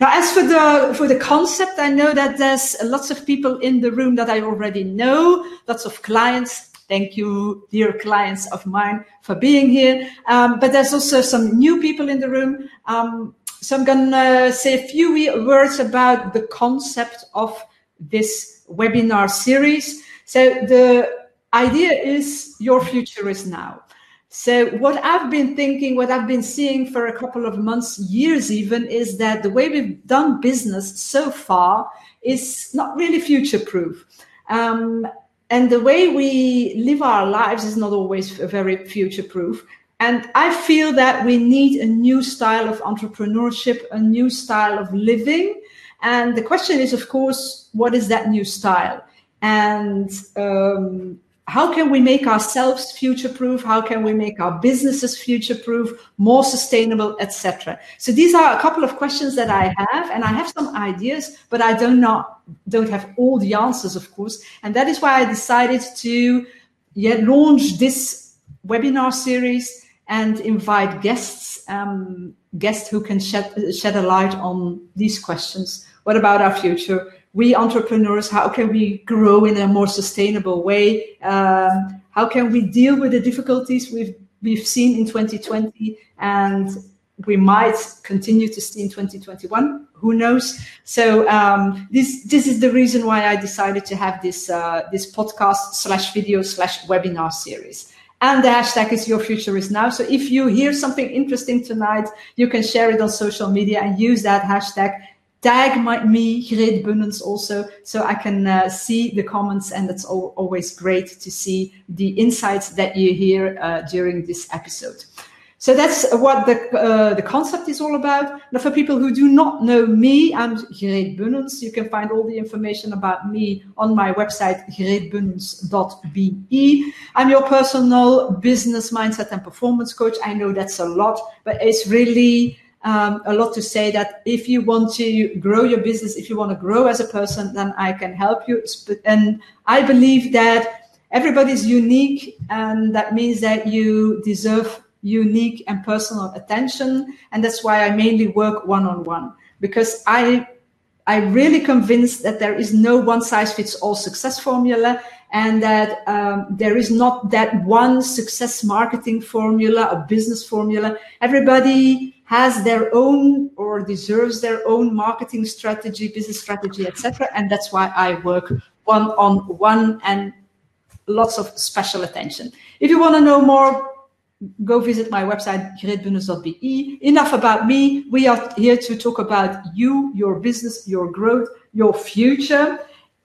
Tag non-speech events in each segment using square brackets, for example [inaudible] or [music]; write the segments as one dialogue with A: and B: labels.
A: Now, as for the for the concept, I know that there's lots of people in the room that I already know, lots of clients. Thank you, dear clients of mine, for being here. Um, but there's also some new people in the room. Um, so I'm going to say a few words about the concept of this webinar series. So the idea is your future is now. So what I've been thinking, what I've been seeing for a couple of months, years even, is that the way we've done business so far is not really future proof. Um, and the way we live our lives is not always very future proof. And I feel that we need a new style of entrepreneurship, a new style of living. And the question is, of course, what is that new style? And um, how can we make ourselves future proof how can we make our businesses future proof more sustainable etc so these are a couple of questions that i have and i have some ideas but i don't not don't have all the answers of course. And that is why i decided to launch this webinar series and invite guests um, guests who can shed shed a light on these questions. What about our future we entrepreneurs, how can we grow in a more sustainable way? Um, how can we deal with the difficulties we've we've seen in 2020 and we might continue to see in 2021 who knows? So um, this this is the reason why i decided to have this uh, this podcast slash video slash webinar series. And the hashtag is your future is now. So if you hear something interesting tonight you can share it on social media and use that hashtag tag my, me, Greet Bunnens, also, so I can uh, see the comments. And it's al- always great to see the insights that you hear uh, during this episode. So that's what the uh, the concept is all about. Now, for people who do not know me, I'm Greet Bunnens. You can find all the information about me on my website, greetbunnens.be. I'm your personal business mindset and performance coach. I know that's a lot, but it's really um, a lot to say that if you want to grow your business, if you want to grow as a person, then I can help you. And I believe that everybody's unique, and that means that you deserve unique and personal attention. And that's why I mainly work one on one because I I'm really convinced that there is no one size fits all success formula and that um, there is not that one success marketing formula, a business formula. Everybody has their own or deserves their own marketing strategy, business strategy, etc. And that's why I work one on one and lots of special attention. If you want to know more, go visit my website, greetbunnens.be. Enough about me. We are here to talk about you, your business, your growth, your future.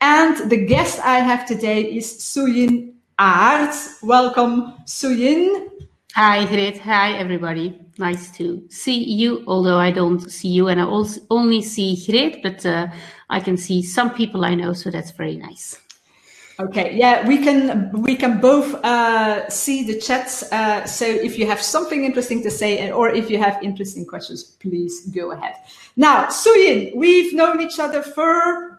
A: And the guest I have today is Suyin Aerts. Welcome, Suyin.
B: Hi, Greet. Hi, everybody. Nice to see you, although I don't see you and I also only see Greet, but uh, I can see some people I know, so that's very nice.
A: Okay, yeah, we can we can both uh, see the chats. Uh, so if you have something interesting to say, or if you have interesting questions, please go ahead. Now, Suyin, we've known each other for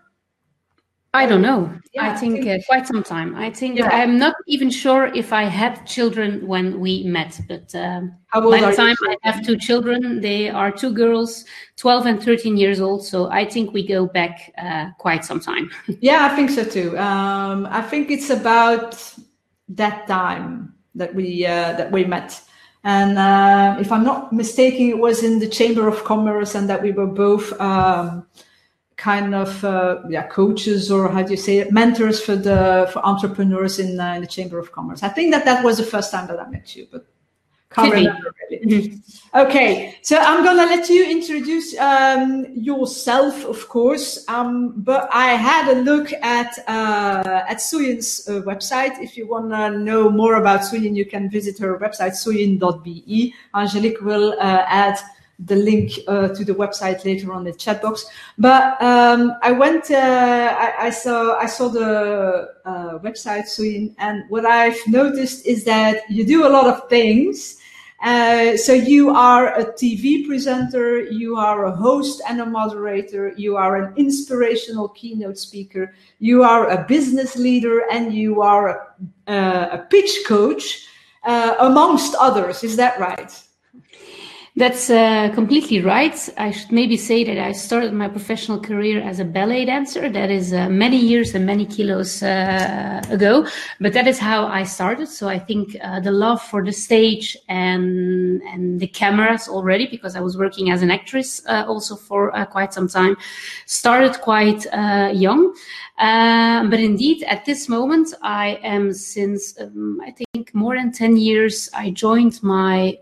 B: I don't know. Yeah, I think, I think uh, quite some time. I think yeah. I'm not even sure if I had children when we met, but um, by the time I have two children, they are two girls, 12 and 13 years old. So I think we go back uh, quite some time. [laughs]
A: yeah, I think so too. Um, I think it's about that time that we uh, that we met. And uh, if I'm not mistaken, it was in the Chamber of Commerce, and that we were both. Um, kind of uh, yeah coaches or how do you say it mentors for the for entrepreneurs in, uh, in the chamber of commerce i think that that was the first time that i met you but can't remember really. Mm-hmm. okay so i'm gonna let you introduce um, yourself of course um, but i had a look at uh, at suyin's uh, website if you want to know more about suyin you can visit her website suyin.be angelique will uh, add the link uh, to the website later on the chat box. But um, I went, uh, I, I, saw, I saw the uh, website soon, and what I've noticed is that you do a lot of things. Uh, so you are a TV presenter, you are a host and a moderator, you are an inspirational keynote speaker, you are a business leader, and you are a, uh, a pitch coach, uh, amongst others. Is that right?
B: That's uh, completely right. I should maybe say that I started my professional career as a ballet dancer. That is uh, many years and many kilos uh, ago, but that is how I started. So I think uh, the love for the stage and and the cameras already, because I was working as an actress uh, also for uh, quite some time, started quite young. Um, but indeed, at this moment, I am since um, I think more than ten years. I joined my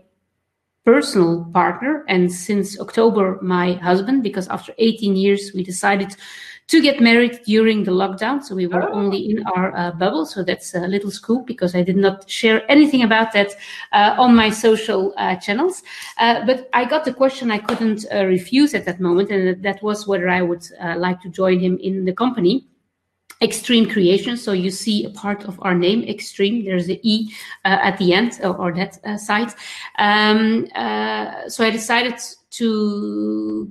B: personal partner and since October, my husband, because after 18 years, we decided to get married during the lockdown. So we were oh. only in our uh, bubble. So that's a little scoop because I did not share anything about that uh, on my social uh, channels. Uh, but I got the question I couldn't uh, refuse at that moment. And that was whether I would uh, like to join him in the company. Extreme Creation. So you see a part of our name, Extreme. There's the E uh, at the end or, or that uh, side. Um, uh, so I decided to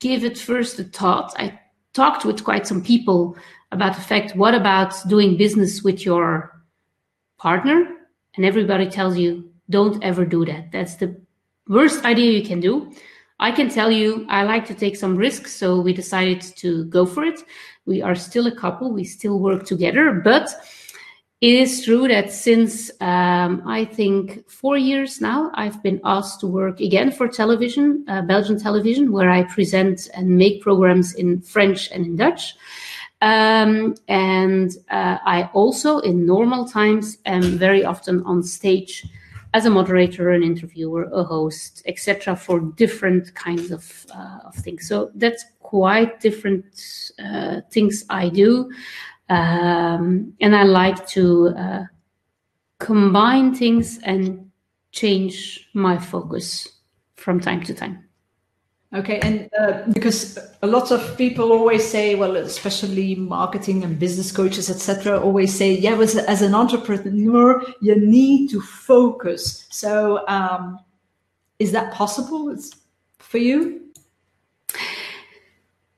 B: give it first a thought. I talked with quite some people about the fact, what about doing business with your partner? And everybody tells you, don't ever do that. That's the worst idea you can do. I can tell you, I like to take some risks. So we decided to go for it. We are still a couple. We still work together, but it is true that since um, I think four years now, I've been asked to work again for television, uh, Belgian television, where I present and make programs in French and in Dutch. Um, and uh, I also, in normal times, am very often on stage as a moderator, an interviewer, a host, etc., for different kinds of, uh, of things. So that's quite different uh, things I do, um, and I like to uh, combine things and change my focus from time to time.
A: Okay, and uh, because a lot of people always say, well, especially marketing and business coaches, etc., always say, yeah, as, as, an entrepreneur, you need to focus. So, um, is that possible for you?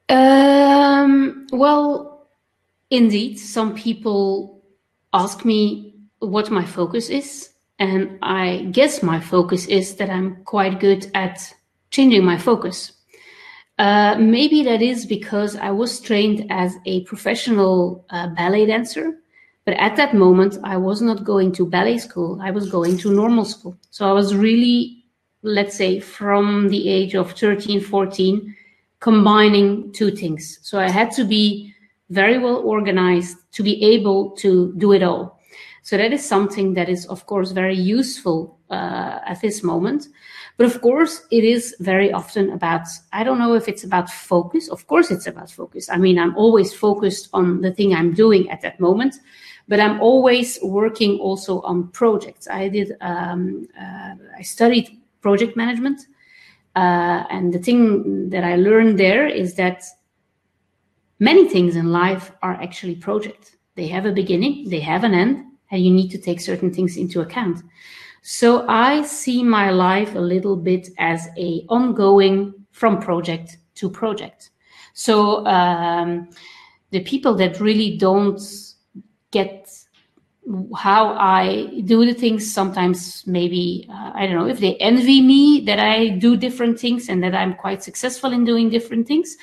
B: Um, well, indeed, some people ask me what my focus is, and I guess my focus is that I'm quite good at changing my focus. Uh, maybe that is because I was trained as a professional uh, ballet dancer, but at that moment I was not going to ballet school. I was going to normal school. So I was really, let's say, from the age of 13, 14, combining two things. So I had to be very well organized to be able to do it all. So that is something that is, of course, very useful uh, at this moment. But of course, it is very often about, I don't know if it's about focus. Of course, it's about focus. I mean, I'm always focused on the thing I'm doing at that moment, but I'm always working also on projects. I did, um, uh, I studied project management. Uh, and the thing that I learned there is that many things in life are actually projects. They have a beginning, they have an end, and you need to take certain things into account. So I see my life a little bit as a ongoing from project to project. So um, the people that really don't get how I do the things sometimes maybe uh, I don't know if they envy me that I do different things and that I'm quite successful in doing different things.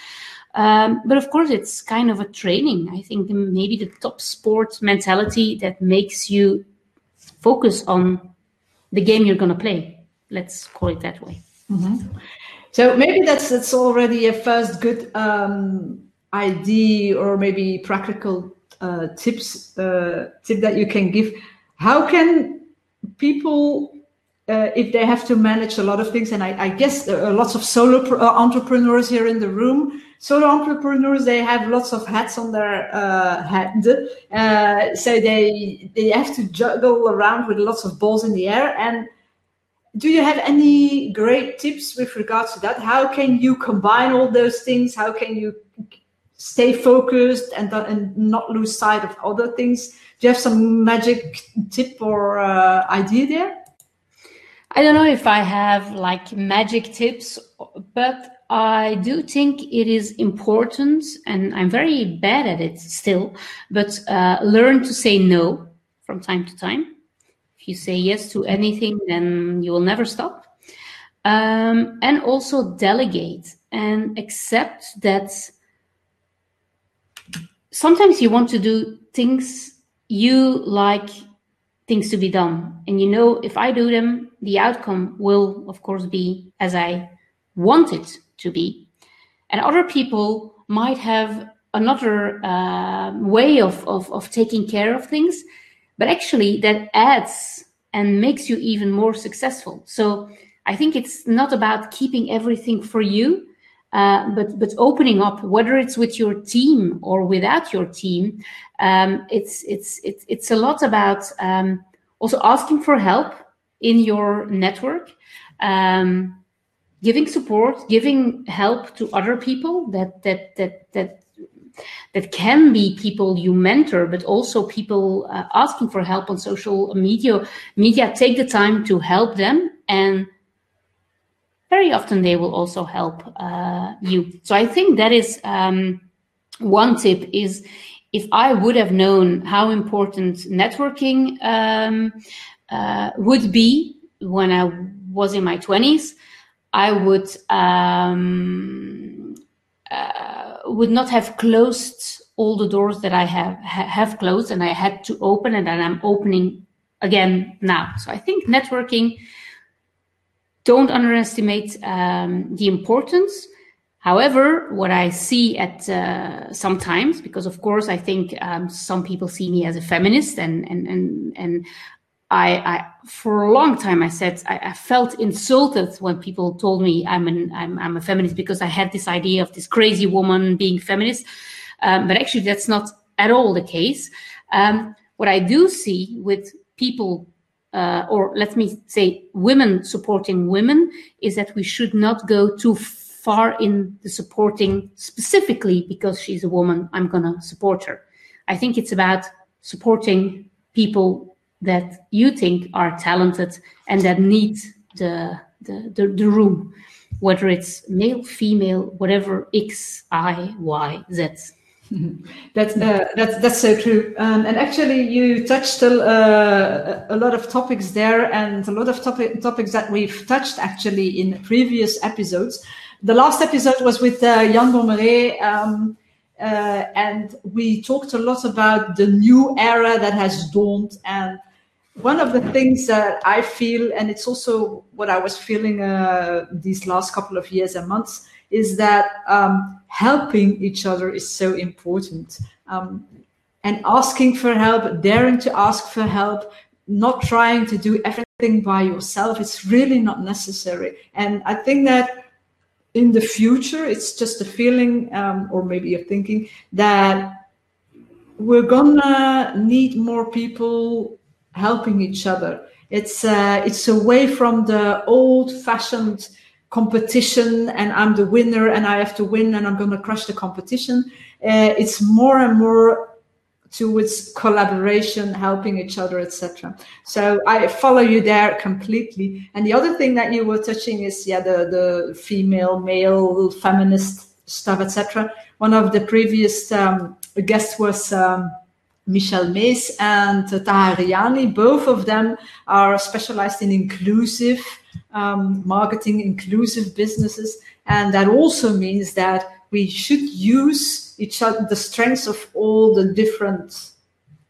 B: Um, but of course, it's kind of a training. I think maybe the top sport mentality that makes you focus on the game you're going to play. Let's call it that way.
A: Mm-hmm. So maybe that's that's already a first good um, idea or maybe practical uh, tips uh, tip that you can give. How can people uh, if they have to manage a lot of things, and I, I guess there are lots of solo pro- uh, entrepreneurs here in the room. Solo entrepreneurs, they have lots of hats on their uh, head, uh, so they they have to juggle around with lots of balls in the air. And do you have any great tips with regards to that? How can you combine all those things? How can you stay focused and and not lose sight of other things? Do you have some magic tip or uh, idea there?
B: I don't know if I have like magic tips, but I do think it is important, and I'm very bad at it still, but uh, learn to say no from time to time. If you say yes to anything, then you will never stop. um, and also delegate and accept that sometimes you want to do things you like things to be done and you know if i do them the outcome will of course be as i want it to be. And other people might have another uh, way of, of, of taking care of things but actually that adds and makes you even more successful. So i think it's not about keeping everything for you uh, but but opening up, whether it's with your team or without your team, um, it's it's it's it's a lot about um, also asking for help in your network, um, giving support, giving help to other people that that that that that can be people you mentor, but also people uh, asking for help on social media. Media take the time to help them and very often they will also help uh, you. So I think that is um, one tip is if I would have known how important networking um, uh, would be when I was in my 20s, I would um, uh, would not have closed all the doors that I have ha- have closed, and I had to open, and then I'm opening again now. So I think networking don't underestimate um, the importance. However, what I see at uh, sometimes, because of course I think um, some people see me as a feminist, and and and and I, I for a long time I said I, I, felt insulted when people told me I'm an I'm, I'm a feminist because I had this idea of this crazy woman being feminist, um, but actually that's not at all the case. Um, what I do see with people uh, or let me say women supporting women is that we should not go too far in the supporting specifically because she's a woman i'm going to support her i think it's about supporting people that you think are talented and that need the the, the, the room whether it's male female whatever x i y z [laughs]
A: that's uh, that's that's so true. Um, and actually, you touched uh, a lot of topics there, and a lot of topic, topics that we've touched actually in previous episodes. The last episode was with uh, Jan Bommerez, um, uh, and we talked a lot about the new era that has dawned. And one of the things that I feel, and it's also what I was feeling uh, these last couple of years and months, is that um, helping each other is so important. Um, and asking for help, daring to ask for help, not trying to do everything by yourself, it's really not necessary. And I think that in the future, it's just a feeling, um, or maybe a thinking, that we're gonna need more people helping each other. It's uh, it's away from the old-fashioned competition and I'm the winner and I have to win and I'm going to crush the competition. Uh, it's more and more towards collaboration, helping each other, etc. So I follow you there completely. And the other thing that you were touching is yeah the the female, male, feminist stuff, etc. One of the previous um, guests was. Um, Michelle Mays and Tahariani, both of them are specialized in inclusive um, marketing, inclusive businesses. And that also means that we should use each other, the strengths of all the different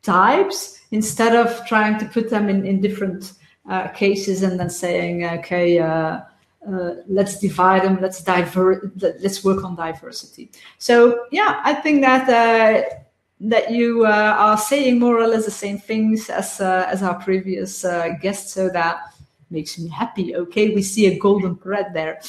A: types instead of trying to put them in, in different uh, cases and then saying, okay, uh, uh, let's divide them, let's divert, let's work on diversity. So yeah, I think that uh, that you uh, are saying more or less the same things as uh, as our previous uh, guests, so that makes me happy. Okay, we see a golden thread there.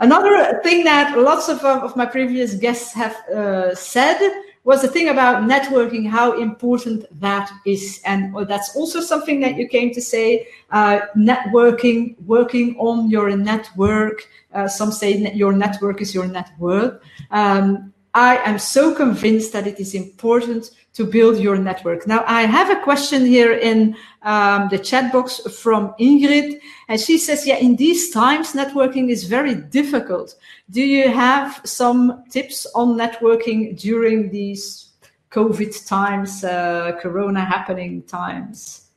A: Another thing that lots of, of my previous guests have uh, said was the thing about networking, how important that is. And that's also something that you came to say uh, networking, working on your network. Uh, some say your network is your net worth. Um, I am so convinced that it is important to build your network. Now, I have a question here in um, the chat box from Ingrid, and she says, Yeah, in these times, networking is very difficult. Do you have some tips on networking during these COVID times, uh, Corona happening times?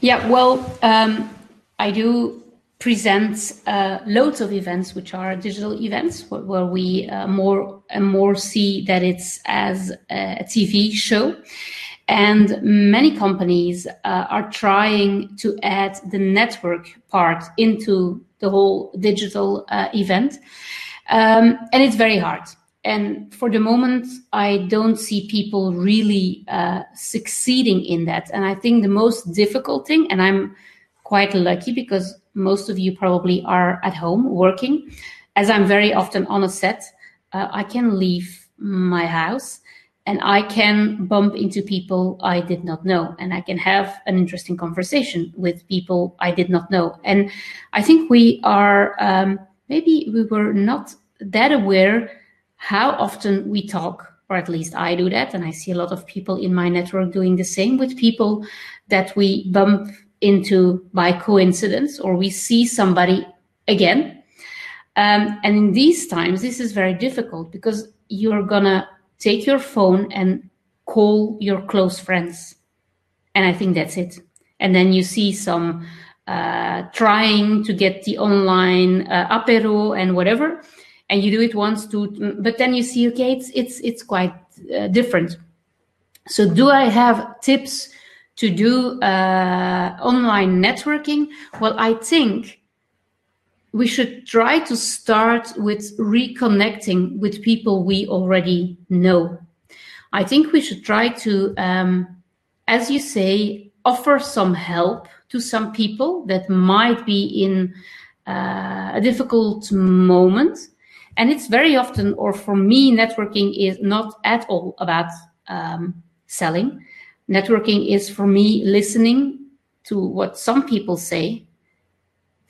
B: Yeah, well, um, I do present uh, loads of events which are digital events where, where we uh, more more see that it's as a TV show. And many companies uh, are trying to add the network part into the whole digital uh, event. Um, and it's very hard. And for the moment, I don't see people really uh, succeeding in that. And I think the most difficult thing, and I'm quite lucky because most of you probably are at home working. As I'm very often on a set, uh, I can leave my house and I can bump into people I did not know, and I can have an interesting conversation with people I did not know. And I think we are um, maybe we were not that aware how often we talk, or at least I do that, and I see a lot of people in my network doing the same with people that we bump into by coincidence or we see somebody again. Um, and in these times, this is very difficult because you're gonna take your phone and call your close friends. And I think that's it. And then you see some uh, trying to get the online uh, apero and whatever, and you do it once, two, but then you see, okay, it's it's it's quite uh, different. So, do I have tips to do uh, online networking? Well, I think we should try to start with reconnecting with people we already know. I think we should try to, um, as you say, offer some help to some people that might be in uh, a difficult moment. And it's very often, or for me, networking is not at all about um, selling networking is for me listening to what some people say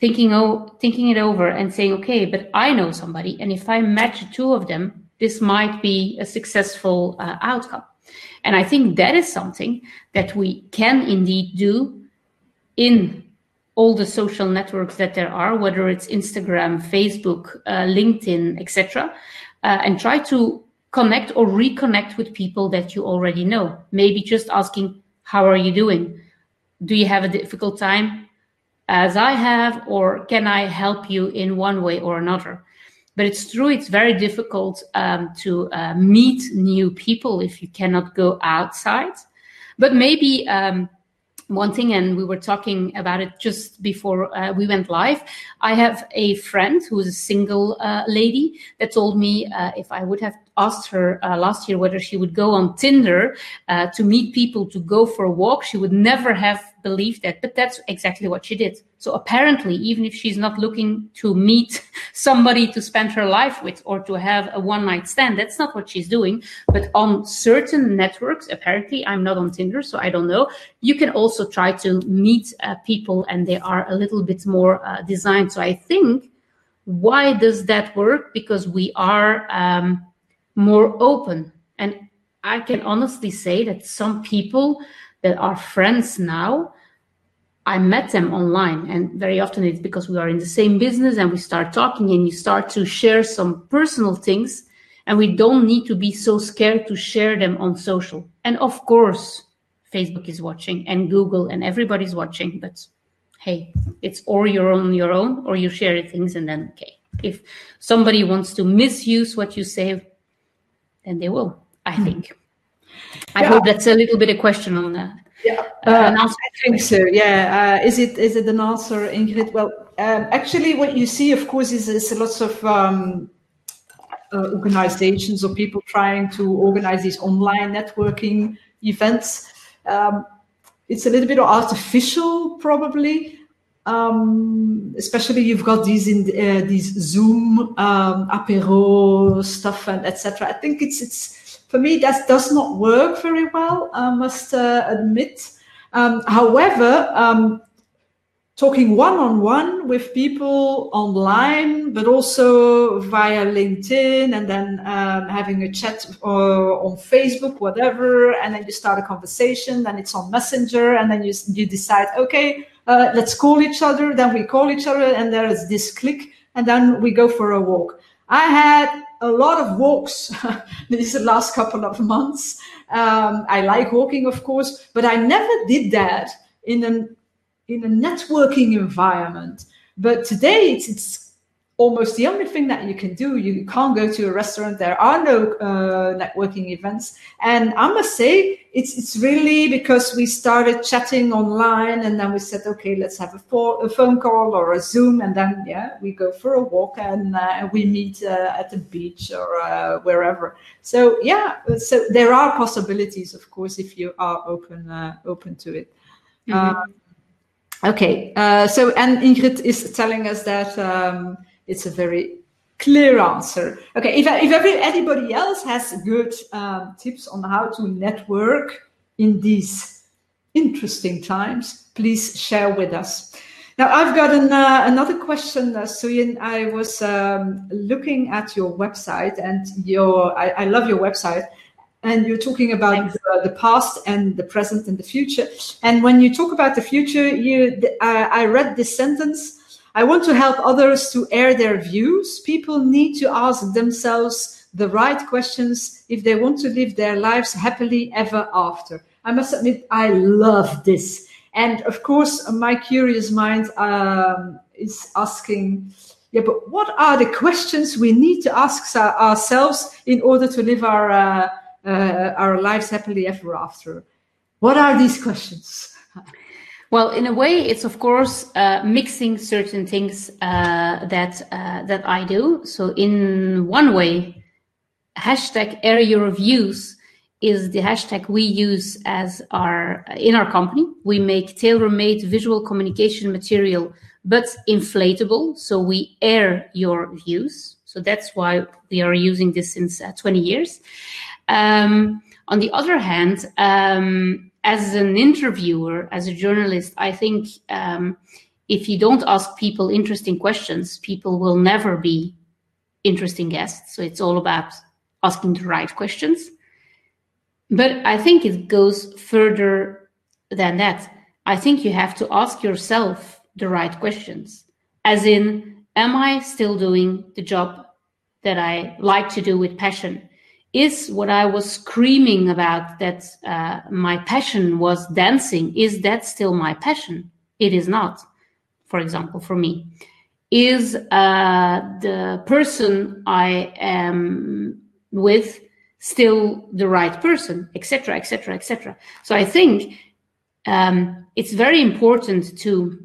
B: thinking oh thinking it over and saying okay but i know somebody and if i match two of them this might be a successful uh, outcome and i think that is something that we can indeed do in all the social networks that there are whether it's instagram facebook uh, linkedin etc uh, and try to connect or reconnect with people that you already know. Maybe just asking, How are you doing? Do you have a difficult time as I have, or can I help you in one way or another? But it's true, it's very difficult um, to uh, meet new people if you cannot go outside. But maybe um, one thing, and we were talking about it just before uh, we went live. I have a friend who's a single uh, lady that told me uh, if I would have asked her uh, last year whether she would go on Tinder uh, to meet people to go for a walk, she would never have believed that. But that's exactly what she did. So apparently, even if she's not looking to meet [laughs] somebody to spend her life with or to have a one night stand, that's not what she's doing. But on certain networks, apparently, I'm not on Tinder, so I don't know. You can also try to meet uh, people and they are a little bit more uh, designed. So I think why does that work? Because we are um, more open. And I can honestly say that some people that are friends now, I met them online. And very often it's because we are in the same business and we start talking and you start to share some personal things. And we don't need to be so scared to share them on social. And of course, Facebook is watching and Google and everybody's watching. But hey, it's or you're on your own or you share things and then, okay. If somebody wants to misuse what you say, then they will, I hmm. think. I yeah. hope that's a little bit a question on that.
A: Yeah, uh, I think so. Yeah, uh, is it is it an answer, Ingrid? Well, um, actually, what you see, of course, is, is lots of um, uh, organizations or people trying to organize these online networking events. Um, it's a little bit artificial, probably. Um, especially you've got these in uh, these Zoom um, apero stuff and etc. I think it's it's for me that does not work very well. I must uh, admit. Um, however, um, talking one on one with people online, but also via LinkedIn, and then um, having a chat uh, on Facebook, whatever, and then you start a conversation. Then it's on Messenger, and then you you decide, okay uh, let's call each other. Then we call each other, and there is this click, and then we go for a walk. I had a lot of walks [laughs] these last couple of months. Um, I like walking, of course, but I never did that in an in a networking environment But today it's, it's almost the only thing that you can do. You can't go to a restaurant. There are no uh, networking events. And I must say, it's it's really because we started chatting online, and then we said, okay, let's have a, fo- a phone call or a Zoom, and then yeah, we go for a walk and uh, we meet uh, at the beach or uh, wherever. So yeah, so there are possibilities, of course, if you are open uh, open to it. Mm-hmm. Um, okay, uh, so and Ingrid is telling us that. Um, it's a very clear answer. Okay, if, if every, anybody else has good um, tips on how to network in these interesting times, please share with us. Now, I've got an, uh, another question, uh, Suyin. I was um, looking at your website, and your I, I love your website. And you're talking about the, the, past and the present and the future. And when you talk about the future, you uh, I read this sentence I want to help others to air their views. People need to ask themselves the right questions if they want to live their lives happily ever after. I must admit, I love this. And of course, my curious mind um, is asking, yeah, but what are the questions we need to ask ourselves in order to live our, uh, uh, our lives happily ever after? What are these questions?
B: Well, in a way, it's of course uh, mixing certain things uh, that uh, that I do. So, in one way, hashtag air your views is the hashtag we use as our in our company. We make tailor-made visual communication material, but inflatable. So we air your views. So that's why we are using this since uh, 20 years. Um, on the other hand. Um, as an interviewer, as a journalist, I think um, if you don't ask people interesting questions, people will never be interesting guests. So it's all about asking the right questions. But I think it goes further than that. I think you have to ask yourself the right questions, as in, am I still doing the job that I like to do with passion? Is what I was screaming about that uh, my passion was dancing. Is that still my passion? It is not, for example, for me. Is uh, the person I am with still the right person, etc., etc., etc. So I think um, it's very important to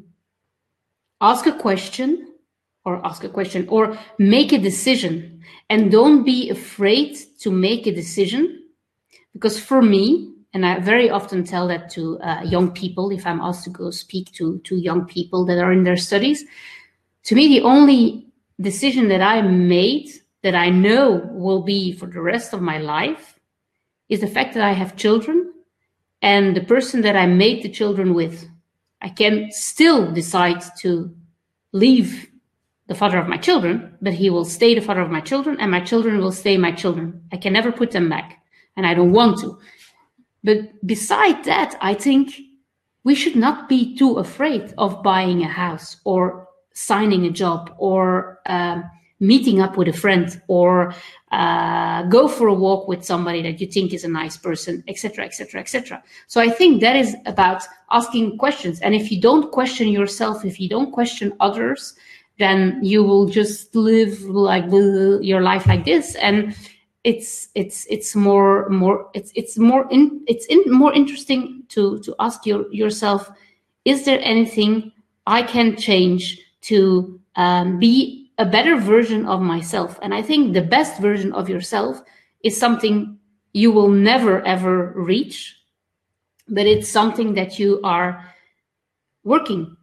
B: ask a question or ask a question or make a decision and don't be afraid to make a decision. Because for me and i very often tell that to uh, young people if i'm asked to go speak to to young people that are in their studies to me the only decision that i made that i know will be for the rest of my life is the fact that i have children. And the person that i made the children with i can still decide to leave the father of my children, but he will stay the father of my children, and my children will stay my children. I can never put them back, and I don't want to. But beside that, I think we should not be too afraid of buying a house or signing a job or um, meeting up with a friend or uh, go for a walk with somebody that you think is a nice person, etc., etc., etc. So I think that is about asking questions. And if you don't question yourself, if you don't question others, then you will just live like your life like this. And it's it's it's more more it's it's more in it's in, more interesting to to ask your, yourself is there anything i can change to um, be a better version of myself? And i think the best version of yourself is something you will never ever reach but it's something that you are working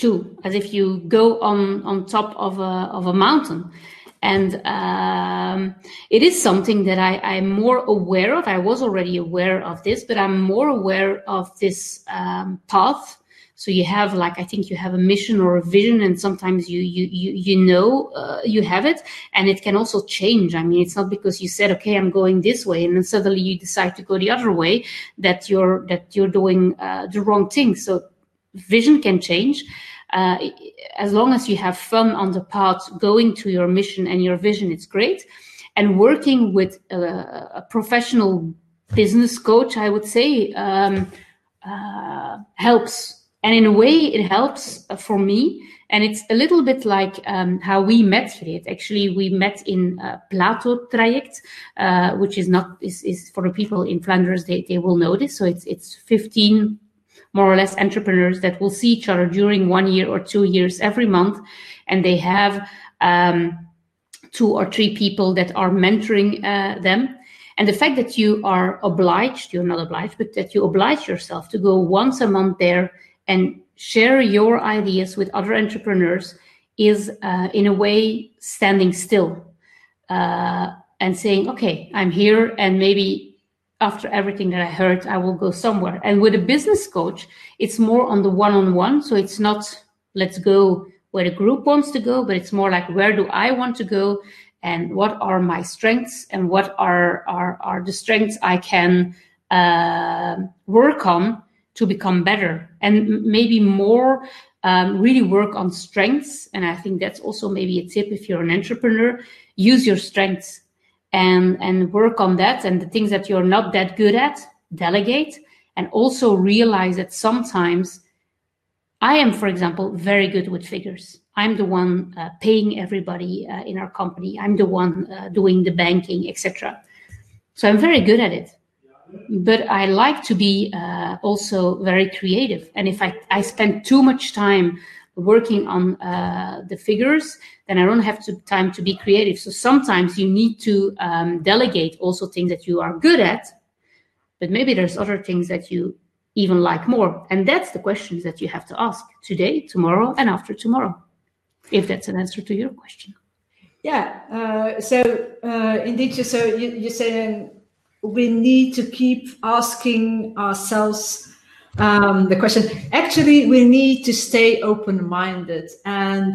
B: too, as if you go on on top of a of a mountain. And um, it is something that I, I'm more aware of. I was already aware of this, but I'm more aware of this um, path. So you have like I think you have a mission or a vision, and sometimes you you you you know uh, you have it, and it can also change. I mean, it's not because you said okay, I'm going this way, and then suddenly you decide to go the other way that you're that you're doing uh, the wrong thing. So vision can change uh, as long as you have fun on the path going to your mission and your vision, it's great. And working with a, a professional business coach, I would say, um, uh, helps. And in a way, it helps for me. And it's a little bit like um, how we met here. Actually, we met in uh, Plato Traject, uh, which is not is, is for the people in Flanders. They, they will know this. So it's it's 15 more or less entrepreneurs that will see each other during one year or two years every month, and they have um, two or three people that are mentoring uh, them. And the fact that you are obliged, you're not obliged, but that you oblige yourself to go once a month there and share your ideas with other entrepreneurs is, uh, in a way, standing still uh, and saying, okay, I'm here, and maybe after everything that I heard, I will go somewhere. And with a business coach, it's more on the one on one. So it's not, let's go where the group wants to go, but it's more like, where do I want to go? And what are my strengths and what are, are, are the strengths I can uh, work on to become better and maybe more um, really work on strengths. And I think that's also maybe a tip if you're an entrepreneur, use your strengths and, and work on that. And the things that you're not that good at, delegate and also realize that sometimes I am, for example, very good with figures. I'm the one uh, paying everybody uh, in our company. I'm the one uh, doing the banking, etc. So I'm very good at it but I like to be uh, also very creative. And if I, I spend too much time working on uh, the figures, then I don't have to, time to be creative. So sometimes you need to um, delegate also things that you are good at, but maybe there's other things that you even like more. And that's the questions that you have to ask today, tomorrow, and after tomorrow, if that's an answer to your question.
A: Yeah. Uh, so uh, indeed, so you, you're saying we need to keep asking ourselves um, the question. Actually, we need to stay open minded and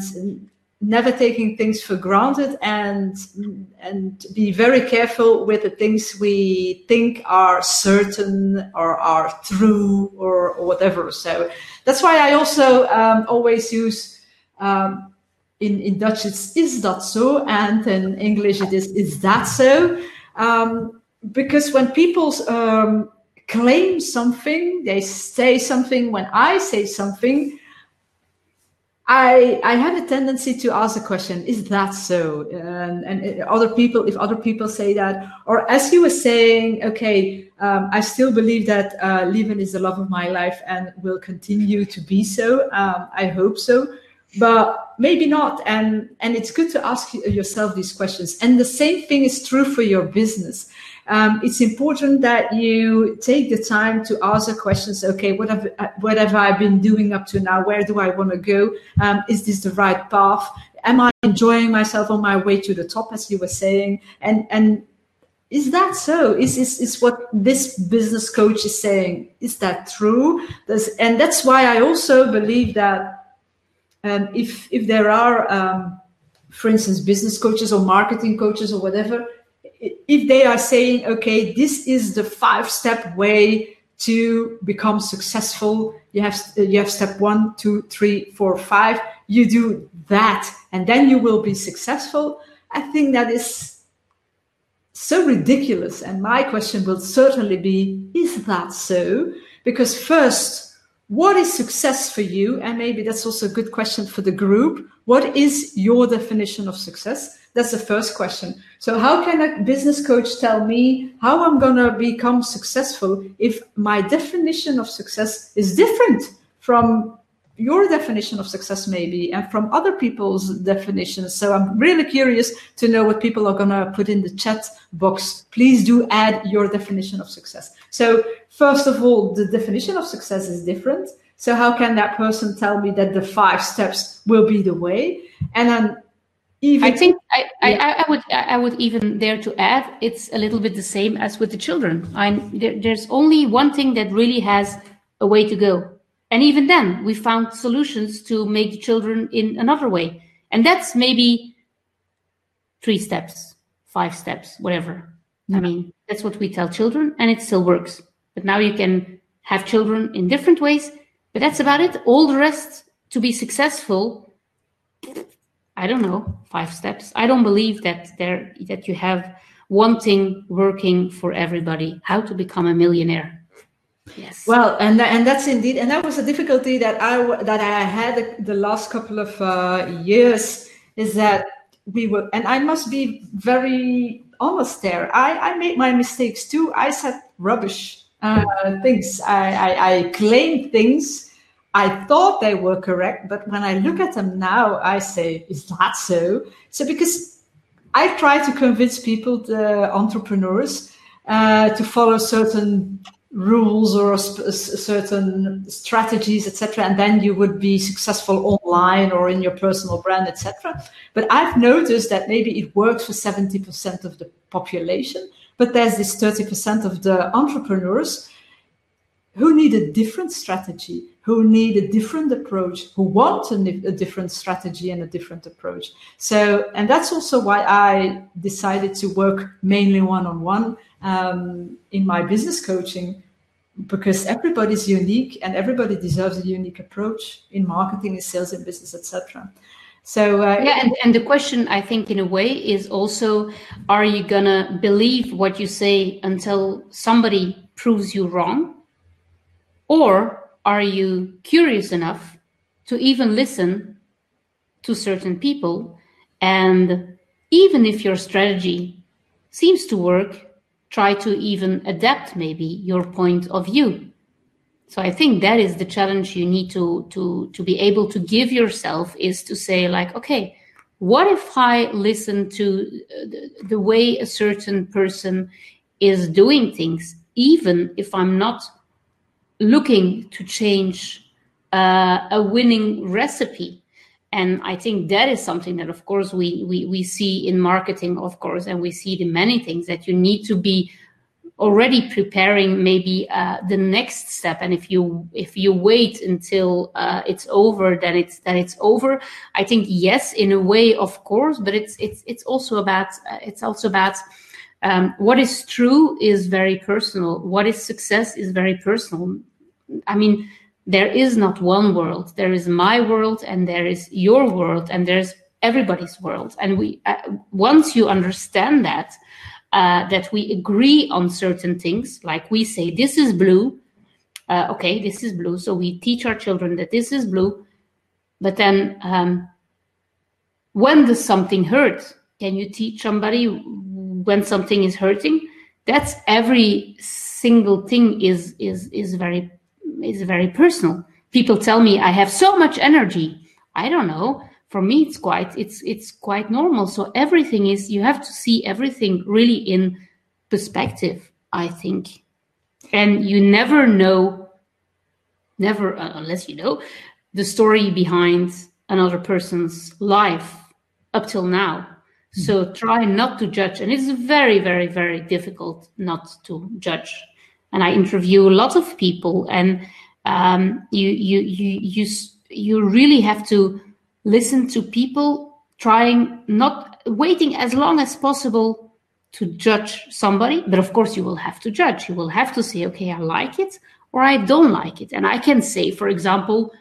A: never taking things for granted and and be very careful with the things we think are certain or are true or, or whatever so that's why i also um, always use um, in in dutch it's is that so and in english it is is that so um, because when people um, claim something, they say something. When I say something, I I have a tendency to ask the question: Is that so? And, and other people, if other people say that, or as you were saying, okay, um, I still believe that uh, Lieven is the love of my life and will continue to be so. Um, I hope so, but maybe not. And and it's good to ask yourself these questions. And the same thing is true for your business um, it's important that you take the time to ask the questions. Okay, what have what have I been doing up to now? Where do I want to go? Um, is this the right path? Am I enjoying myself on my way to the top, as you were saying? And and is that so? Is is is what this business coach is saying? Is that true? Does, and that's why I also believe that um, if if there are um, for instance, business coaches or marketing coaches or whatever, if they are saying, okay, this is the five step way to become successful, you have you have step one, two, three, four, five. You do that, and then you will be successful. I think that is so ridiculous. And my question will certainly be: Is that so? Because first, what is success for you? And maybe that's also a good question for the group. What is your definition of success? That's the first question. So, how can a business coach tell me how I'm going to become successful if my definition of success is different from your definition of success, maybe, and from other people's definitions? So, I'm really curious to know what people are going to put in the chat box. Please do add your definition of success. So, first of all, the definition of success is different. So, how can that person tell me that the five steps will be the way? And then
B: even, I think I, yeah. I, I, would I would even dare to add it's a little bit the same as with the children. I there, there's only one thing that really has a way to go, and even then we found solutions to make the children in another way, and that's maybe three steps, five steps, whatever. I mean that's what we tell children, and it still works. But now you can have children in different ways, but that's about it. All the rest to be successful I don't know, five steps. I don't believe that there that you have one thing working for everybody. How to become a millionaire.
A: Yes. Well, and and that's indeed, and that was a difficulty that I that I had the last couple of uh, years is that we were, and I must be very almost there. I I made my mistakes too. I said rubbish uh, things. I, I I claimed things. I thought they were correct, but when I look at them now, I say, is that so? So because I try to convince people, the entrepreneurs, uh, to follow certain rules or certain strategies etc and then you would be successful online or in your personal brand etc but i've noticed that maybe it works for 70% of the population but there's this 30% of the entrepreneurs who need a different strategy who need a different approach who want a, a different strategy and a different approach. So and that's also why i decided to work mainly one-on-one um, in my business coaching because everybody's unique and everybody deserves a unique approach in marketing in sales in business etc
B: so uh, yeah and, and the question i think in a way is also are you gonna believe what you say until somebody proves you wrong or are you curious enough to even listen to certain people? And even if your strategy seems to work try to even adapt maybe your point of view. So i think that is the challenge you need to to to be able to give yourself is to say like okay what if i listen to uh, the, the way a certain person is doing things even if i'm not looking to change uh, a winning recipe. And i think that is something that of course we, we we see in marketing of course and we see it in many things that you need to be already preparing maybe uh, the next step. And if you if you wait until uh, it's over then it's then it's over. I think yes in a way of course but it's it's it's also about uh, it's also about um, what is true is very personal. What is success is very personal. I mean there is not one world. There is my world and there is your world and there's everybody's world. And we uh, once you understand that uh, that we agree on certain things like we say this is blue uh, okay this is blue. So we teach our children that this is blue. But then um, when does something hurt? Can you teach somebody when something is hurting that's every single thing is is is very is very personal. People tell me I have so much energy. I don't know. For me, it's quite it's it's quite normal. So everything is you have to see everything really in perspective. I think, and you never know, never uh, unless you know the story behind another person's life up till now. So try not to judge, and it's very, very, very difficult not to judge. And I interview a lot of people, and um, you you you you you really have to listen to people trying not waiting as long as possible to judge somebody. But of course you will have to judge. You will have to say okay i like it or i don't like it. And i can say for example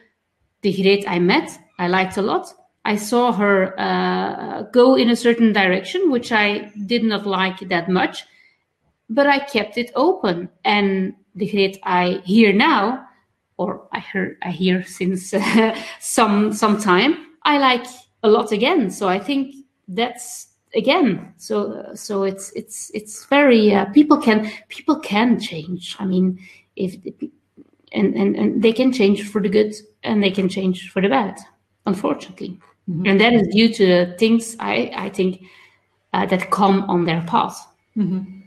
B: the Greet i met i liked a lot i saw her uh, go in a certain direction which i did not like that much but I kept it open. And the Greet I hear now, or I heard I hear since [laughs] some some time, I like a lot again. So I think that's again. So so it's it's it's very uh, people can people can change. I mean, if and, and and they can change for the good and they can change for the bad. Unfortunately, mm-hmm. and that is due to the things I I think uh, that come on their path.
A: Mm-hmm.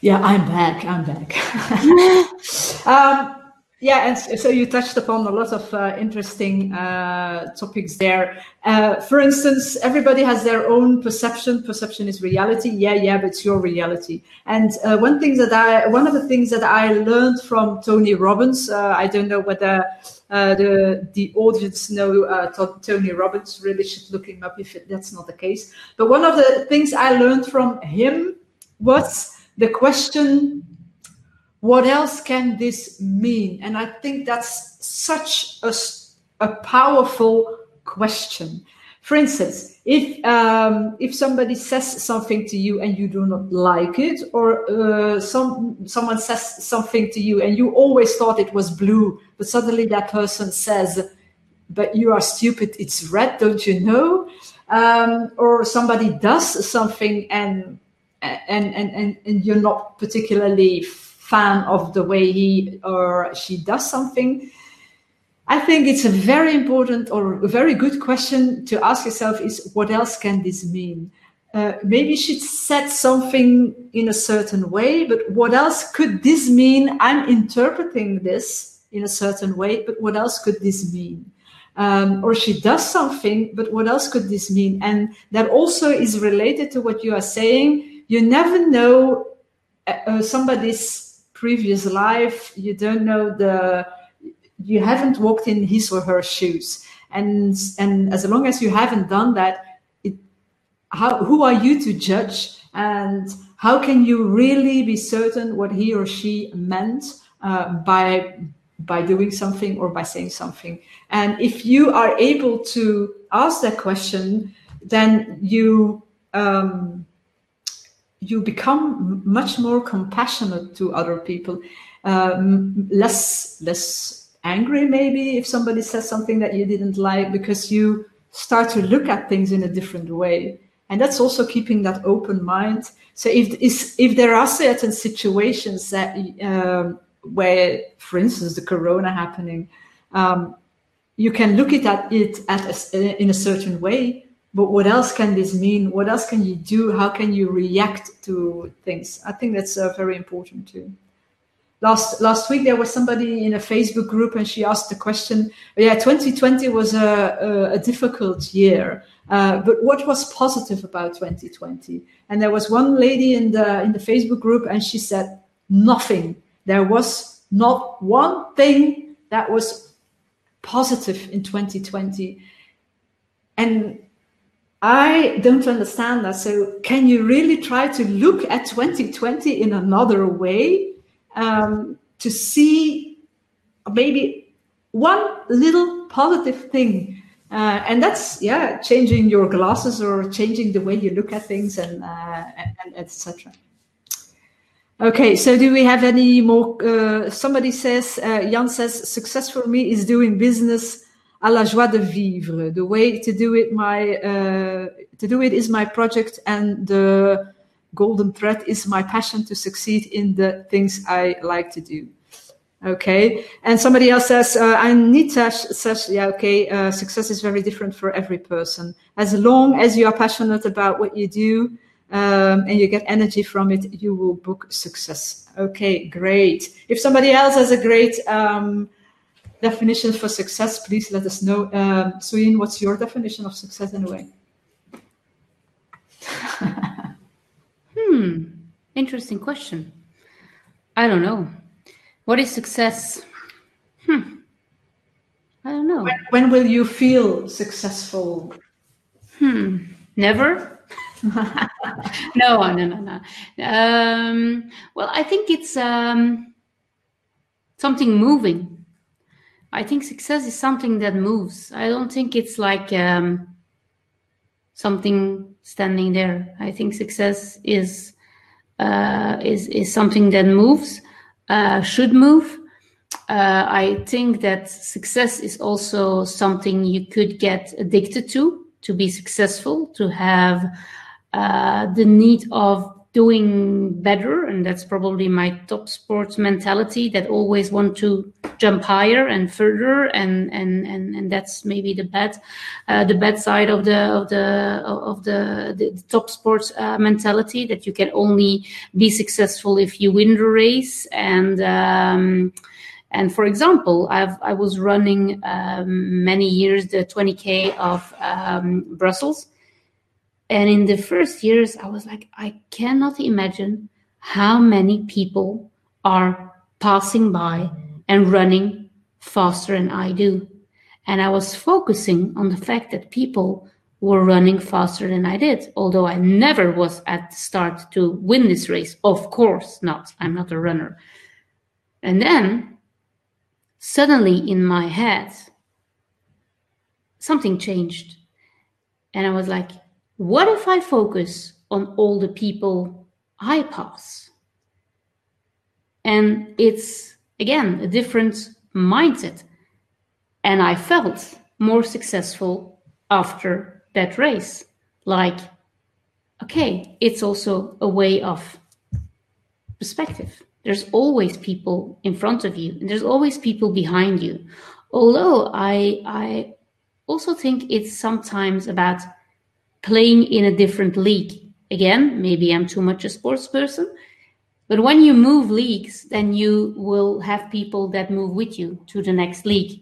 A: Yeah, I'm back. I'm back. [laughs] [laughs] um, yeah, and so you touched upon a lot of uh, interesting uh, topics there. Uh, for instance, everybody has their own perception. Perception is reality. Yeah, yeah, but it's your reality. And uh, one thing that I, one of the things that I learned from Tony Robbins, uh, I don't know whether uh, the the audience know Tony Robbins. Really should look him up if it, that's not the case. But one of the things I learned from him was the question what else can this mean and i think that's such a, a powerful question For instance, if um, if somebody says something to you and you do not like it, or uh, some someone says something to you and you always thought it was blue, but suddenly that person says, "But you are stupid. It's red, don't you know?" Um, or somebody does something and and and and, and you're not particularly fan of the way he or she does something I think it's a very important or a very good question to ask yourself is what else can this mean? Uh, maybe she said something in a certain way, but what else could this mean? I'm interpreting this in a certain way, but what else could this mean? Um, or she does something, but what else could this mean? And that also is related to what you are saying. You never know uh, uh somebody's previous life. You don't know the you haven't walked in his or her shoes and and as long as you haven't done that it, how who are you to judge and how can you really be certain what he or she meant uh, by by doing something or by saying something and if you are able to ask that question then you um, you become much more compassionate to other people um, less less angry maybe if somebody says something that you didn't like because you start to look at things in a different way. And that's also keeping that open mind. So if if there are certain situations that um, where for instance the corona happening um, you can look at it at a, in a certain way but what else can this mean what else can you do how can you react to things i think that's uh, very important too last last week there was somebody in a Facebook group and she asked the question. Yeah, 2020 was a, a, a difficult year, uh, but what was positive about 2020? And there was one lady in the in the Facebook group and she said nothing. There was not one thing that was positive in 2020, and I don't understand that. So, can you really try to look at 2020 in another way? um, to see maybe one little positive thing. Uh, and that's yeah, changing your glasses or changing the way you look at things and, uh, and etc. Okay, so do we have any more? Uh, somebody says, uh, Jan says, success for me is doing business à la joie de vivre. The way to do it, my uh, to do it is my project, and the golden thread is my passion to succeed in the things I like to do. Okay. And somebody else says, uh, Anita says, yeah, okay, uh, success is very different for every person. As long as you are passionate about what you do um, and you get energy from it, you will book success. Okay, great. If somebody else has a great um, definition for success, please let us know. Um, Suyin, what's your definition of success in a way?
B: Hmm. Interesting question. I don't know. What is success? Hmm. I don't know.
A: When, when will you feel successful?
B: Hmm. Never. [laughs] no, no, no, no. Um, well, I think it's um, something moving. I think success is something that moves. I don't think it's like um, something standing there. I think success is uh, is is something that moves, uh, should move. Uh, I think that success is also something you could get addicted to to be successful, to have uh, the need of doing better and that's probably my top sports mentality that always want to jump higher and further and and and, and that's maybe the bad uh, the bad side of the of the of the, the, the top sports uh, mentality that you can only be successful if you win the race. And um, and for example, I've, I was running um, many years the 20k of um, Brussels, and in the first years, I was like, I cannot imagine how many people are passing by and running faster than I do. And I was focusing on the fact that people were running faster than I did, although I never was at the start to win this race. Of course not. I'm not a runner. And then suddenly in my head, something changed and I was like, what if I focus on all the people I pass? And it's again a different mindset. And I felt more successful after that race. Like, okay, it's also a way of perspective. There's always people in front of you, and there's always people behind you. Although I I also think it's sometimes about playing in a different league. Again, maybe I'm too much a sports person, but when you move leagues, then you will have people that move with you to the next league.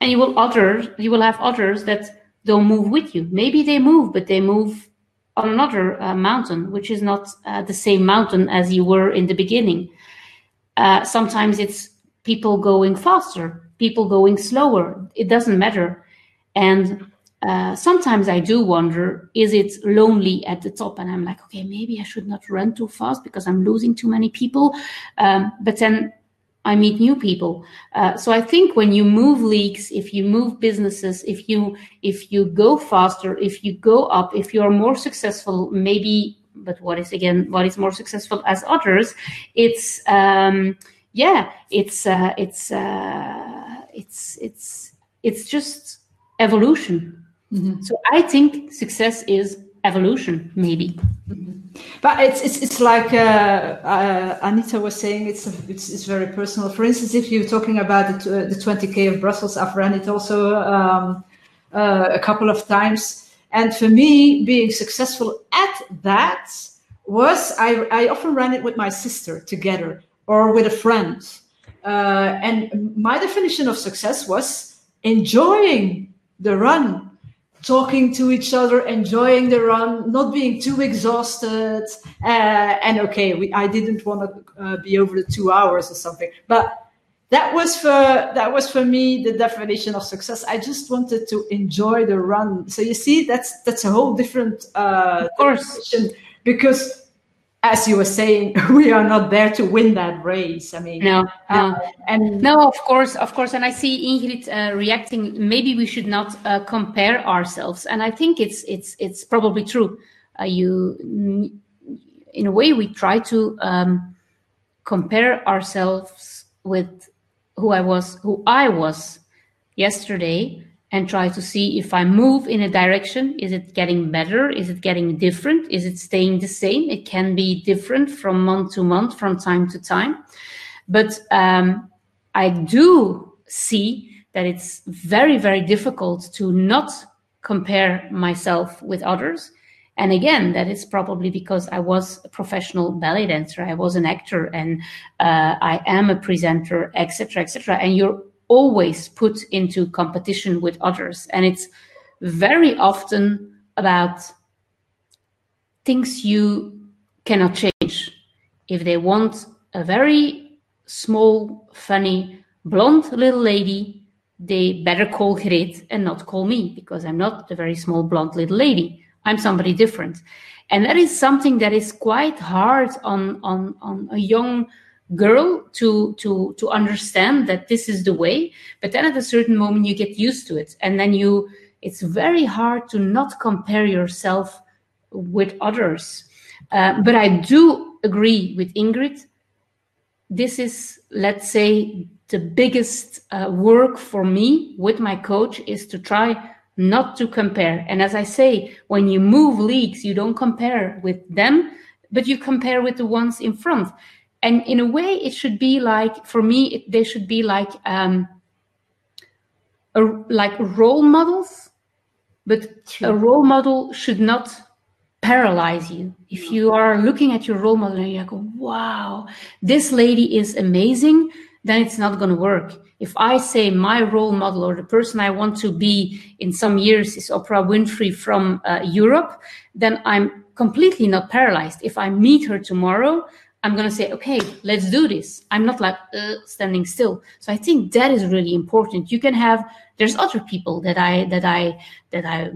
B: And you will others you will have others that don't move with you. Maybe they move, but they move on another uh, mountain, which is not uh, the same mountain as you were in the beginning. Uh, sometimes it's people going faster, people going slower. It doesn't matter. And uh, sometimes I do wonder, is it lonely at the top? And I'm like, okay, maybe I should not run too fast because I'm losing too many people. Um, but then I meet new people. Uh, so I think when you move leagues, if you move businesses, if you if you go faster, if you go up, if you are more successful, maybe. But what is again what is more successful as others? It's um, yeah, it's uh, it's uh, it's it's it's just evolution Mm-hmm. So I think success is evolution, maybe.
A: Mm-hmm. But it's, it's it's like uh, uh, Anita was saying. It's, it's it's very personal. For instance, if you're talking about the the 20k of Brussels, I've run it also um, uh, a couple of times. And for me, being successful at that was I, I often ran it with my sister together or with a friend. Uh, and my definition of success was enjoying the run talking to each other, enjoying the run, not being too exhausted. Uh, and okay, we, I didn't want to uh, be over the two hours or something, but that was for that was for me the definition of success. I just wanted to enjoy the run. So you see, that's that's a whole different uh,
B: course
A: because as you were saying, [laughs] we are not there to win that race. I mean,
B: no, uh, no, and no, of course, of course. And I see Ingrid uh, reacting. Maybe we should not uh, compare ourselves. And I think it's it's it's probably true. Uh, you, in a way, we try to um, compare ourselves with who I was, who I was yesterday, and try to see if I move in a direction, is it getting better? Is it getting different? Is it staying the same? It can be different from month to month, from time to time. But um, I do see that it's very, very difficult to not compare myself with others. And again, that is probably because I was a professional ballet dancer, I was an actor, and uh, I am a presenter, etc., etc. And you're always put into competition with others. And it's very often about things you cannot change. If they want a very small, funny, blonde little lady, they better call Greet and not call me because I'm not a very small, blonde little lady. I'm somebody different. And that is something that is quite hard on, on, on a young girl to to to understand that this is the way but then at a certain moment you get used to it. And then you it's very hard to not compare yourself with others. Uh, but i do agree with ingrid. This is let's say the biggest uh, work for me with my coach is to try not to compare. And as i say when you move leagues you don't compare with them but you compare with the ones in front and in a way it should be like for me it, they should be like um a, like role models but True. a role model should not paralyze you. If you are looking at your role model and you go wow this lady is amazing then it's not going to work. If i say my role model or the person i want to be in some years is oprah winfrey from uh, europe then i'm completely not paralyzed. If i meet her tomorrow I'm going to say, okay, let's do this. I'm not like uh, standing still. So I think that is really important. You can have there's other people that I that I that I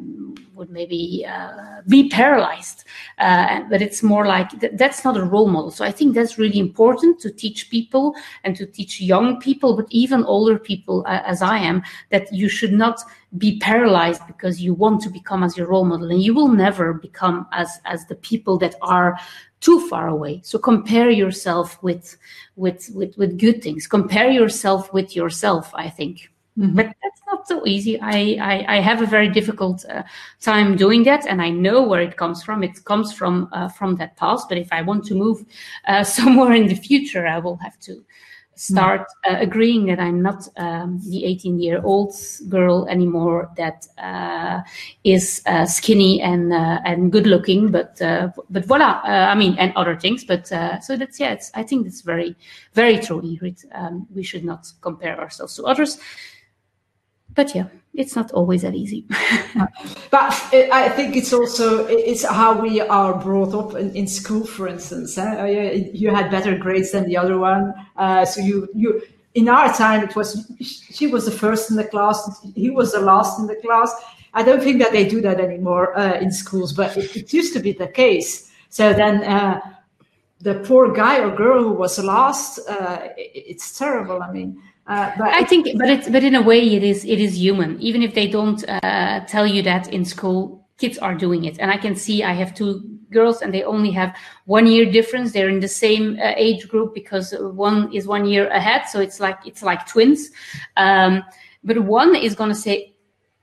B: would maybe uh, be paralyzed. Uh, but it's more like th- that's not a role model. So I think that's really important to teach people and to teach young people, but even older people uh, as I am, that you should not be paralyzed because you want to become as your role model, and you will never become as as the people that are too far away. So compare yourself with with with with good things. Compare yourself with yourself. I think. Mm-hmm. But that's not so easy. I, I, I have a very difficult uh, time doing that, and I know where it comes from. It comes from uh, from that past. But if I want to move uh, [laughs] somewhere in the future, I will have to start mm-hmm. agreeing that I'm not um, the 18 year old girl anymore that uh, is uh, skinny and and good looking. But but voila, I mean, and other things. But so that's yeah. I think that's very very true, Ingrid. Um, we should not compare ourselves to others but yeah, it's not always that easy. [laughs]
A: but I think it's also it's how we are brought up in, in school, for instance. Eh? You had better grades than the other one, uh, so you you. In our time, it was she was the first in the class, he was the last in the class. I don't think that they do that anymore uh, in schools, but it, it, used to be the case. So then uh, the poor guy or girl who was last, uh, it, it's terrible. I mean,
B: uh, but I think, but it's but in a way, it is it is human. Even if they don't uh, tell you that in school, kids are doing it. And I can see I have two girls, and they only have one year difference. They're in the same uh, age group because one is one year ahead, so it's like it's like twins. Um, but one is going to say,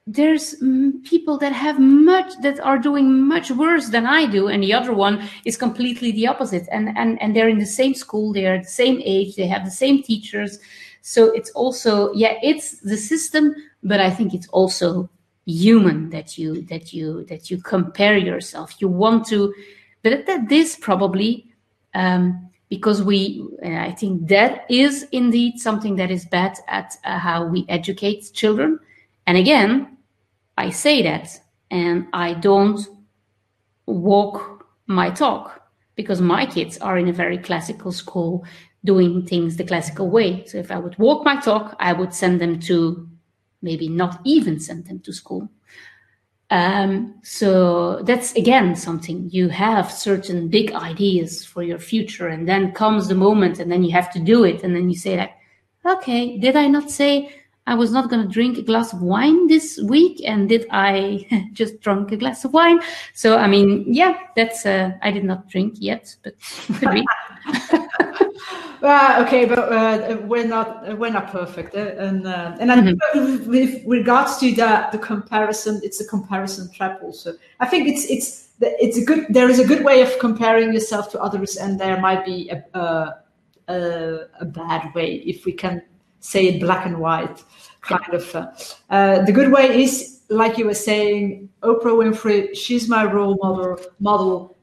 B: there's people that have much that are doing much worse than I do, and the other one is completely the opposite. And and and they're in the same school, they're the same age, they have the same teachers, so it's also, yeah, it's the system, but I think it's also human that you that you that you compare yourself. You want to, but that this probably um, because we, I think that is indeed something that is bad at uh, how we educate children. And again, I say that, and I don't walk my talk because my kids are in a very classical school doing things the classical way. So if I would walk my talk, I would send them to maybe not even send them to school. Um, so that's again something you have certain big ideas for your future, and then comes the moment, and then you have to do it, and then you say like, okay, did I not say I was not going to drink a glass of wine this week, and did I [laughs] just drink a glass of wine? So I mean, yeah, that's uh, I did not drink yet, but. [laughs]
A: Uh, [laughs] okay, but uh, we're not we're not perfect, uh, and uh, and mm-hmm. with regards to the the comparison, it's a comparison trap. Also, I think it's it's it's a good there is a good way of comparing yourself to others, and there might be a a, a, a bad way if we can say it black and white, kind of. Uh, uh, the good way is like you were saying, Oprah Winfrey, she's my role model. Model,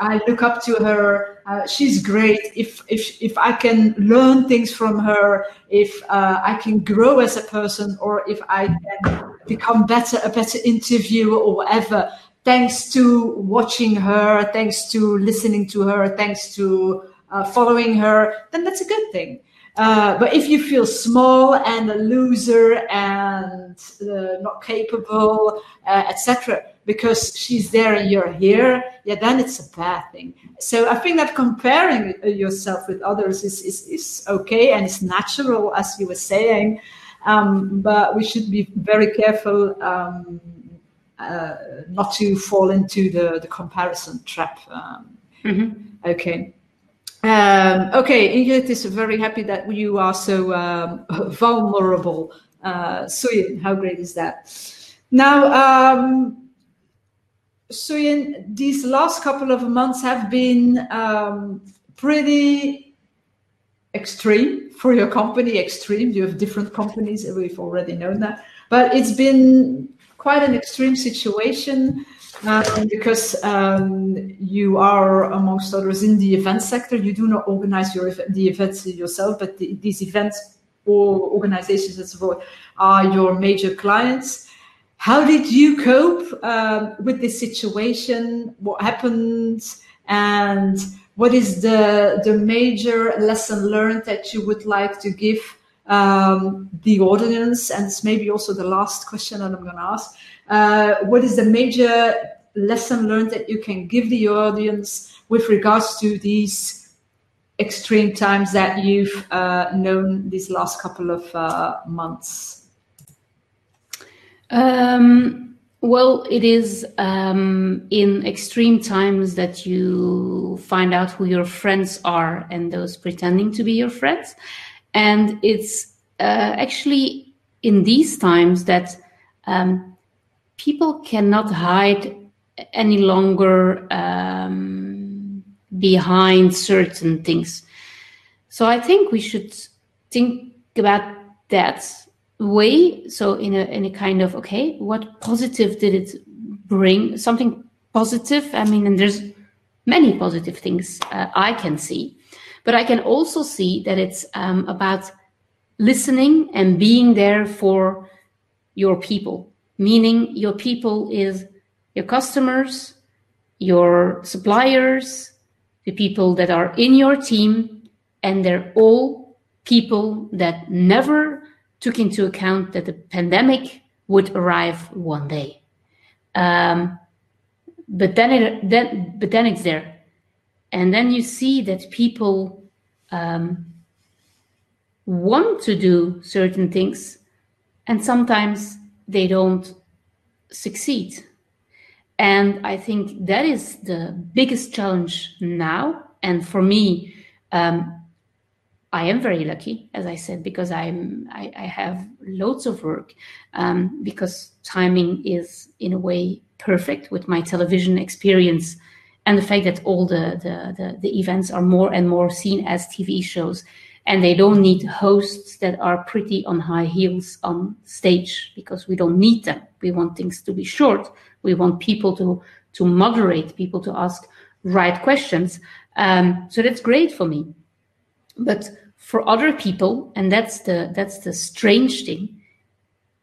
A: I look up to her. Uh, she's great. If if if I can learn things from her, if uh, I can grow as a person, or if I can become better, a better interviewer or whatever, thanks to watching her, thanks to listening to her, thanks to uh, following her, then that's a good thing. Uh, but if you feel small and a loser and uh, not capable, uh, etc., because she's there and you're here, yeah, then it's a bad thing. So I think that comparing yourself with others is is, is okay and it's natural, as you were saying. Um, but we should be very careful um, uh, not to fall into the, the comparison trap. Um, mm-hmm. Okay. Um, okay, Ingrid is very happy that you are so um, [laughs] vulnerable. Uh, Suyin, how great is that? Now, um, Suyin, these last couple of months have been um, pretty extreme for your company. Extreme. You have different companies. We've already known that, but it's been quite an extreme situation um, because um, you are, amongst others, in the event sector. You do not organize your the events yourself, but the, these events or organizations as well are your major clients. How did you cope um, with this situation? What happened? And what is the the major lesson learned that you would like to give um, the audience, and it's maybe also the last question that I'm going to ask. Uh, what is the major lesson learned that you can give the audience with regards to these extreme times that you've uh, known these last couple of uh, months?
B: Um, well, it is um, in extreme times that you find out who your friends are and those pretending to be your friends. And it's uh, actually in these times that um, people cannot hide any longer um, behind certain things. So I think we should think about that way. So in a in a kind of okay, what positive did it bring? Something positive. I mean, and there's many positive things uh, I can see, but I can also see that it's um, about listening and being there for your people. Meaning, your people is your customers, your suppliers, the people that are in your team, and they're all people that never took into account that the pandemic would arrive one day. Um, but then it then but then it's there, and then you see that people um, want to do certain things, and sometimes they don't succeed. And I think that is the biggest challenge now. And for me, um, I am very lucky, as I said, because I'm I, I have loads of work um, because timing is in a way perfect with my television experience and the fact that all the, the, the, the events are more and more seen as TV shows and they don't need hosts that are pretty on high heels on stage because we don't need them. We want things to be short. We want people to to moderate, people to ask right questions. Um, so that's great for me. But for other people, and that's the that's the strange thing.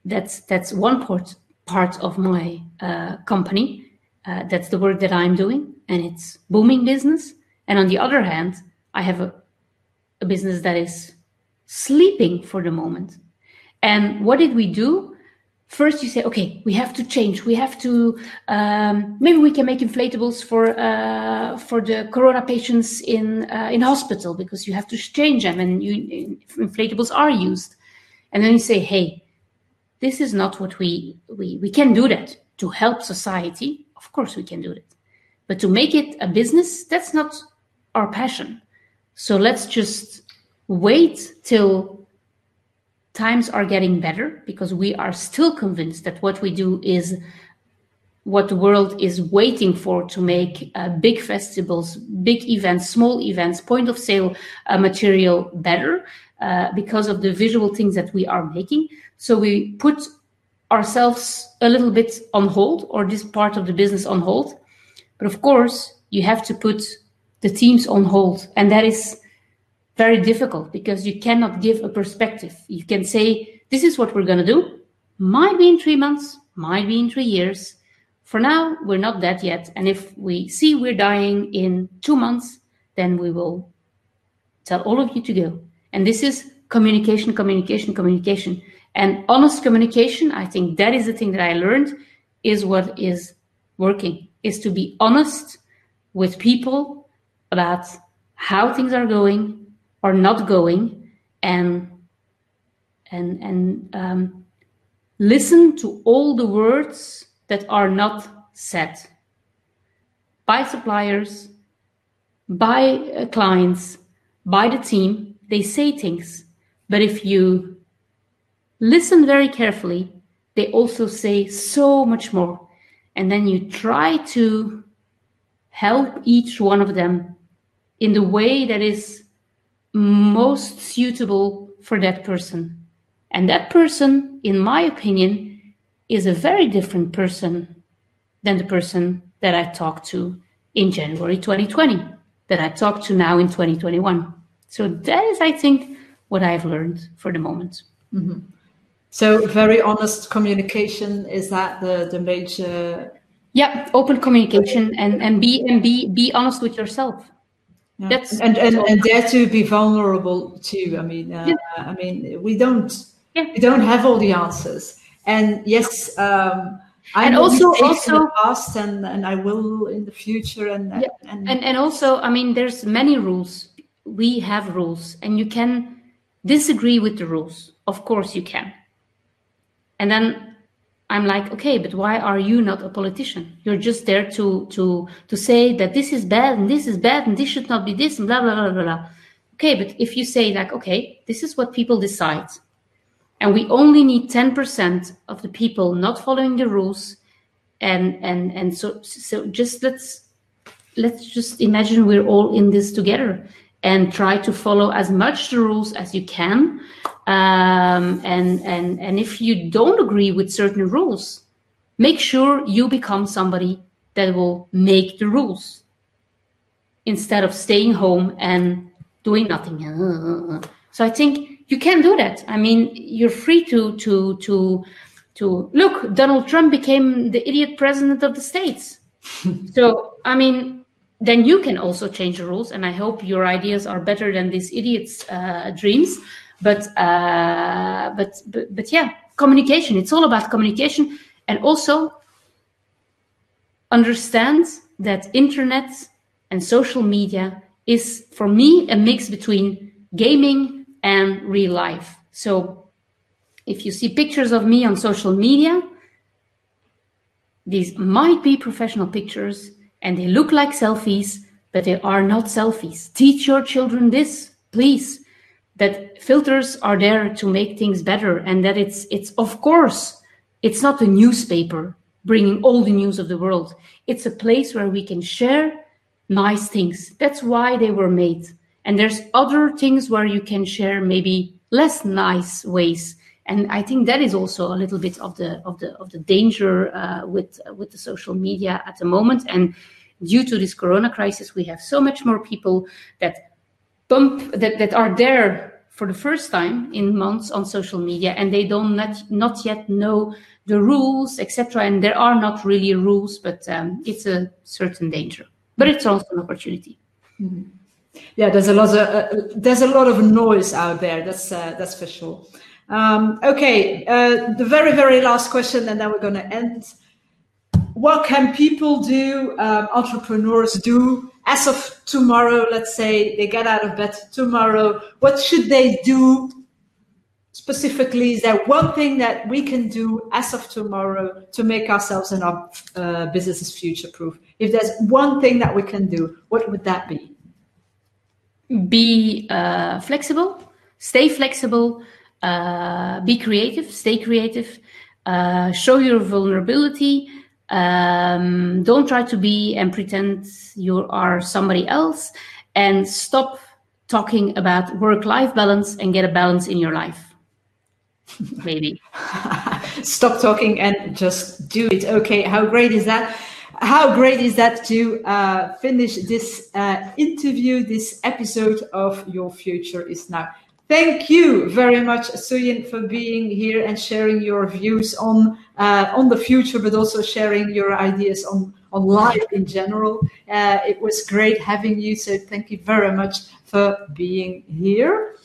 B: That's that's one part part of my uh, company. Uh, that's the work that I'm doing, and it's booming business. And on the other hand, I have a a business that is sleeping for the moment. And what did we do? First, you say, okay, we have to change. We have to um, maybe we can make inflatables for uh, for the corona patients in uh, in hospital because you have to change them, and you, inflatables are used. And then you say, hey, this is not what we we we can do that to help society. Of course, we can do that, but to make it a business, that's not our passion. So let's just wait till times are getting better because we are still convinced that what we do is what the world is waiting for to make uh, big festivals, big events, small events, point of sale uh, material better uh, because of the visual things that we are making. So we put ourselves a little bit on hold or this part of the business on hold. But of course, you have to put the teams on hold. And that is very difficult because you cannot give a perspective. You can say, this is what we're going to do. Might be in three months, might be in three years. For now, we're not that yet. And if we see we're dying in two months, then we will tell all of you to go. And this is communication, communication, communication. And honest communication, I think that is the thing that I learned is what is working, is to be honest with people about how things are going or not going and and and um, listen to all the words that are not said by suppliers by uh, clients by the team. They say things but if you listen very carefully they also say so much more and then you try to help each one of them in the way that is most suitable for that person. And that person, in my opinion, is a very different person than the person that I talked to in January 2020, that I talked to now in 2021. So that is, I think, what I've learned for the moment.
A: Mm-hmm. So very honest communication is that the the major.
B: Yeah, open communication and and be and be be honest with yourself.
A: Yeah. That's and and, and dare to be vulnerable too. I mean, uh, yeah. I mean, we don't yeah. we don't have all the answers. And yes, um, I and also also in the past and and I will in the future. And
B: and, and and also, I mean, there's many rules. We have rules, and you can disagree with the rules. Of course, you can. And then I'm like, okay, but why are you not a politician? You're just there to to to say that this is bad and this is bad and this should not be this and blah blah blah blah blah. Okay, but if you say like, okay, this is what people decide, and we only need 10% of the people not following the rules, and and and so so just let's let's just imagine we're all in this together and try to follow as much the rules as you can um, and and and if you don't agree with certain rules, make sure you become somebody that will make the rules instead of staying home and doing nothing. [laughs] So I think you can do that. I mean, you're free to to to to look. Donald Trump became the idiot president of the states. [laughs] so I mean, then you can also change the rules. And I hope your ideas are better than these idiots' uh, dreams. But, uh, but but but yeah, communication. It's all about communication, and also understand that internet and social media is for me a mix between gaming and real life. So if you see pictures of me on social media, these might be professional pictures and they look like selfies, but they are not selfies. Teach your children this, please that filters are there to make things better and that it's it's of course it's not a newspaper bringing all the news of the world. It's a place where we can share nice things. That's why they were made. And there's other things where you can share maybe less nice ways and i think that is also a little bit of the of the of the danger uh, with uh, with the social media at the moment. And due to this corona crisis we have so much more people that bump that, that are there for the first time in months on social media and they don't not, not yet know the rules etc and there are not really rules but um, it's a certain danger. But it's also an opportunity.
A: Mm-hmm. yeah there's a lot of uh, there's a lot of noise out there that's uh, that's for sure um, okay uh, the very very last question and then we're going to end what can people do um, entrepreneurs do as of tomorrow, let's say they get out of bed tomorrow, what should they do specifically? Is there one thing that we can do as of tomorrow to make ourselves and our uh, businesses future proof? If there's one thing that we can do, what would that be?
B: Be uh, flexible, stay flexible, uh, be creative, stay creative, uh, show your vulnerability um, don't try to be and pretend you are somebody else and stop talking about work life balance and get a balance in your life. [laughs] Maybe.
A: stop talking and just do it. Okay, how great is that? How great is that to uh, finish this uh, interview, this episode of Your Future is Now? Thank you very much, Suyin, for being here and sharing your views on uh, on the future, but also sharing your ideas on on life in general. Uh, it was great having you. So thank you very much for being here.